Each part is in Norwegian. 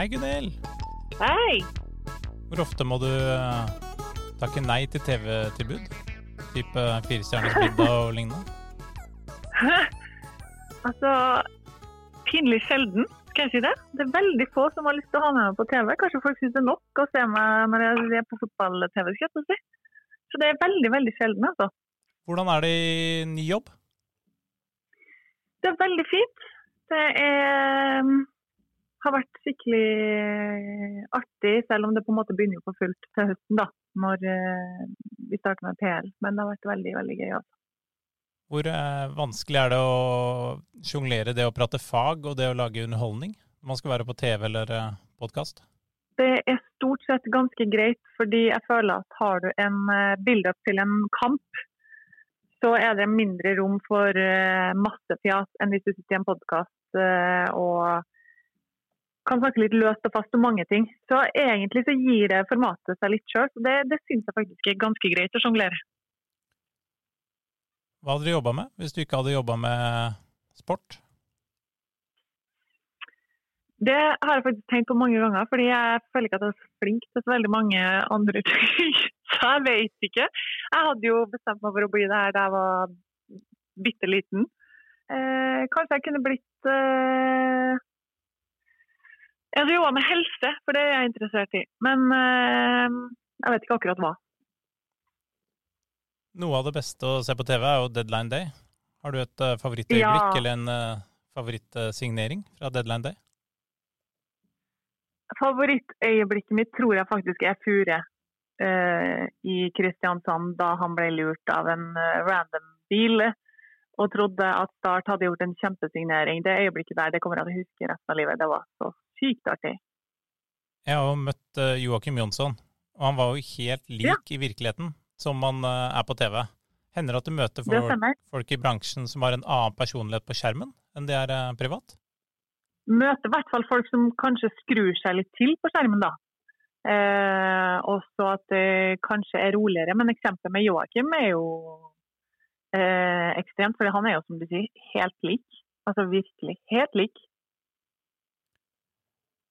Hei, Gunhild. Hei! Hvor ofte må du eh, takke nei til TV-tilbud? Type Firestjerners middag og lignende? Altså, pinlig sjelden, skal jeg si det. Det er veldig få som har lyst til å ha med meg på TV. Kanskje folk syns det er nok å se meg når jeg er på fotball-TV. skal jeg si. Så det er veldig, veldig sjelden, altså. Hvordan er det i ny jobb? Det er veldig fint. Det er, har vært skikkelig artig, selv om det på en måte begynner på fullt til høsten, da, når eh, vi starter med PL. Men det har vært veldig, veldig gøy. Også. Hvor eh, vanskelig er det å sjonglere det å prate fag og det å lage underholdning? Når man skal være på TV eller eh, podkast? Det er stort sett ganske greit, fordi jeg føler at har du en bilde til en kamp, så er det mindre rom for eh, masse fjas enn hvis du sitter i en podkast og kan snakke litt løst og fast om mange ting. Så egentlig så gir det formatet seg litt sjøl, det, det syns jeg faktisk er ganske greit å sjonglere. Hva hadde du jobba med hvis du ikke hadde jobba med sport? Det har jeg faktisk tenkt på mange ganger, fordi jeg føler ikke at jeg er så flink til så veldig mange andre ting. Så jeg vet ikke. Jeg hadde jo bestemt meg for å bli det her da jeg var bitte liten. Eh, kanskje jeg kunne blitt eh... Jeg jobba med helse, for det er jeg interessert i. Men eh, jeg vet ikke akkurat hva. Noe av det beste å se på TV er jo Deadline Day. Har du et uh, favorittøyeblikk Ja. eller en uh, favorittsignering fra Deadline Day? Favorittøyeblikket mitt tror jeg faktisk er Fure uh, i Kristiansand, da han ble lurt av en eh, random bil og trodde at Start hadde gjort en kjempesignering. Det øyeblikket der det kommer jeg til å huske resten av livet. Det var så sykt artig. Jeg har jo møtt uh, Joakim Jonsson, og han var jo helt lik Ja. i virkeligheten som han uh, er på TV. Hender det at du møter folk, folk i bransjen som har en annen personlighet på skjermen enn de er uh, privat? Møter i hvert fall folk som kanskje skrur seg litt til på skjermen, da. Eh, og så at det kanskje er roligere. Men eksempelet med Joakim er jo eh, ekstremt, for han er jo som du sier, helt lik. Altså virkelig helt lik.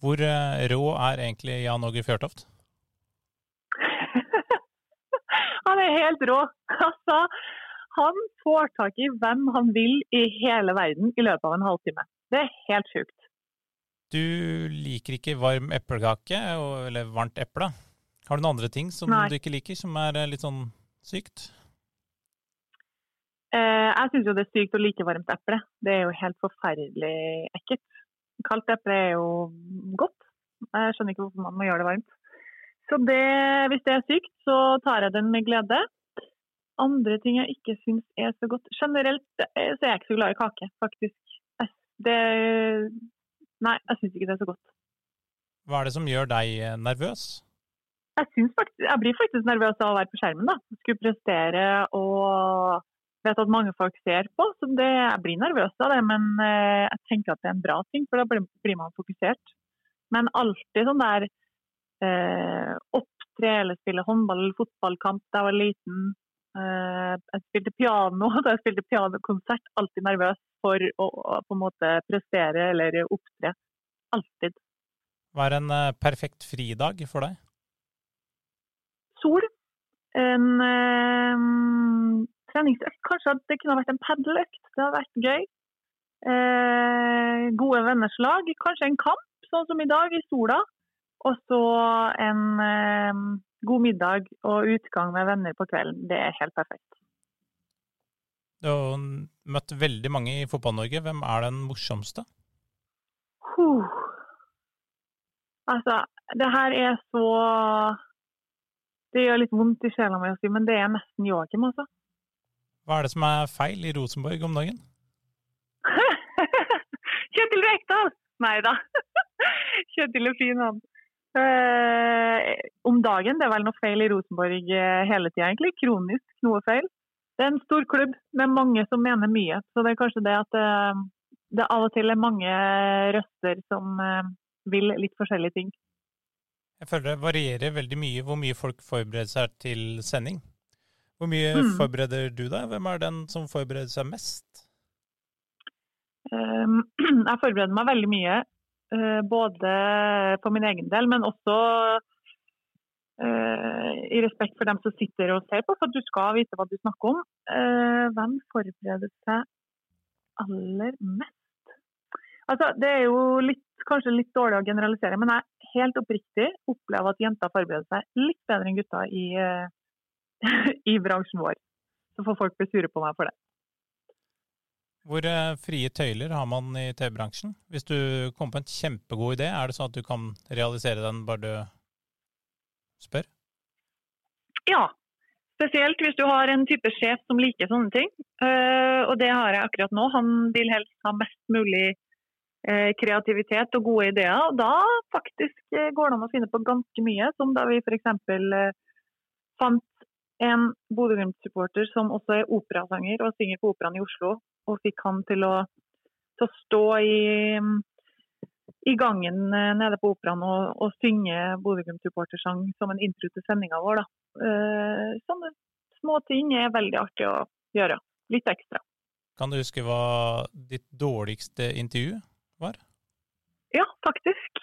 Hvor uh, rå er egentlig Jan Åge Fjørtoft? han er helt rå. Altså, han får tak i hvem han vil i hele verden i løpet av en halvtime. Det er helt sjukt. Du liker ikke varm eplekake eller varmt eple. Har du noen andre ting som Nei. du ikke liker, som er uh, litt sånn sykt? Eh, jeg syns jo det er sykt å like varmt eple. Det er jo helt forferdelig ekkelt. Kaldt eple er jo. Jeg skjønner ikke hvorfor man må gjøre det varmt. Så det, hvis det er sykt, så tar jeg den med glede. Andre ting jeg ikke syns er så godt Generelt så er jeg ikke så glad i kake, faktisk. Det Nei, jeg syns ikke det er så godt. Hva er det som gjør deg eh, nervøs? Jeg, faktisk, jeg blir faktisk nervøs av å være på skjermen. da. Skulle prestere og vet at mange folk ser på. Så det, jeg blir nervøs av det, men eh, jeg tenker at det er en bra ting, for da blir man fokusert. Men alltid sånn der eh, opptre eller spille håndball eller fotballkamp da jeg var liten. Eh, jeg spilte piano da jeg spilte pianokonsert. Alltid nervøs for å, å på en måte prestere eller opptre. Alltid. Hva er en eh, perfekt fridag for deg? sol. En eh, treningsøkt. Kanskje at det kunne vært en padleøkt. Det hadde vært gøy. Eh, gode venners lag. Kanskje en kamp, sånn som i dag, i sola. Og så en eh, god middag og utgang med venner på kvelden. Det er helt perfekt. Du har møtt veldig mange i Fotball-Norge. Hvem er den morsomste? Huh. Altså, det her er så Det gjør litt vondt i sjela mi å si, men det er nesten Joakim, altså. Hva er det som er feil i Rosenborg om dagen? Kjetil Rekdal! Nei da. Kjetil er fin, han. Eh, om dagen, det er vel noe feil i Rosenborg eh, hele tida, egentlig. Kronisk noe feil. Det er en stor klubb med mange som mener mye. Så det er kanskje det at eh, det av og til er mange røster som eh, vil litt forskjellige ting. Jeg føler det varierer veldig mye hvor mye folk forbereder seg til sending. Hvor mye Mm. forbereder du deg? Hvem er den som forbereder seg mest? Jeg forbereder meg veldig mye både for min egen del, men også eh, i respekt for dem som sitter og ser på, for du skal vite hva du snakker om. Eh, hvem forbereder seg aller mest? Altså, det er jo litt, kanskje litt dårlig å generalisere, men jeg helt oppriktig opplever at jenter forbereder seg litt bedre enn gutter i, i bransjen vår. Så får folk bli sure på meg for det. Hvor eh, frie tøyler har man i TV-bransjen? Hvis du kommer på en kjempegod idé, er det sånn at du kan realisere den bare du spør? Ja, spesielt hvis du har en type sjef som liker sånne ting. Uh, og det har jeg akkurat nå. Han vil helst ha mest mulig uh, kreativitet og gode ideer. Og da faktisk går det an å finne på ganske mye, som da vi f.eks. Uh, fant en Bodø-Glimt-supporter som også er operasanger og synger på Operaen i Oslo, og fikk han til å, til å stå i, i, gangen eh, nede på Operaen og, og synge Bodø-Glimt-supportersang som en intro til sendinga vår. Uh, sånne småting er veldig artig å gjøre. Litt ekstra. Kan du huske hva ditt dårligste intervju var? Ja, faktisk.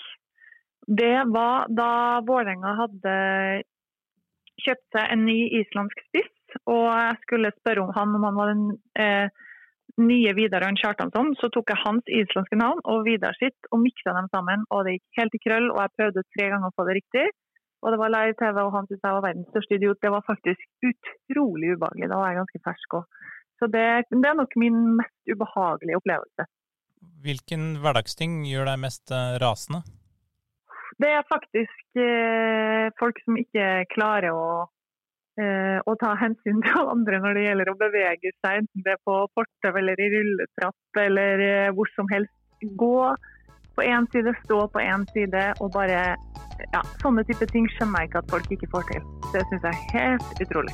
Det var da Vålerenga hadde kjøpt seg en ny islandsk spiss. Og jeg skulle spørre om han om han var den eh, nye Vidar Arn Kjartansson, så tok jeg hans islandske navn og Vidar sitt og miksa dem sammen. Og det gikk helt i krøll, og jeg prøvde tre ganger å få det riktig. Og det var live TV, og han syntes jeg var verdens største idiot. Det var faktisk utrolig ubehagelig. Da var jeg ganske fersk òg. Så det, det, er nok min mest ubehagelige opplevelse. Hvilken hverdagsting gjør deg mest eh, rasende? Det er faktisk eh, folk som ikke klarer å Eh, å, ta hensyn til andre når det gjelder å bevege seg, enten det er på fortau eller i rulletrapp eller eh, hvor som helst. Gå på én side, stå på én side og bare ja, Sånne type ting skjønner jeg ikke at folk ikke får til. Det syns jeg er helt utrolig.